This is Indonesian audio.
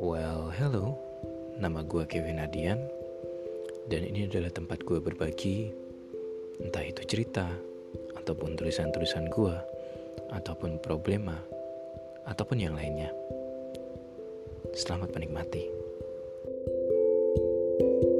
Well, hello. Nama gue Kevin Adian. Dan ini adalah tempat gue berbagi entah itu cerita ataupun tulisan-tulisan gue ataupun problema ataupun yang lainnya. Selamat menikmati. thank you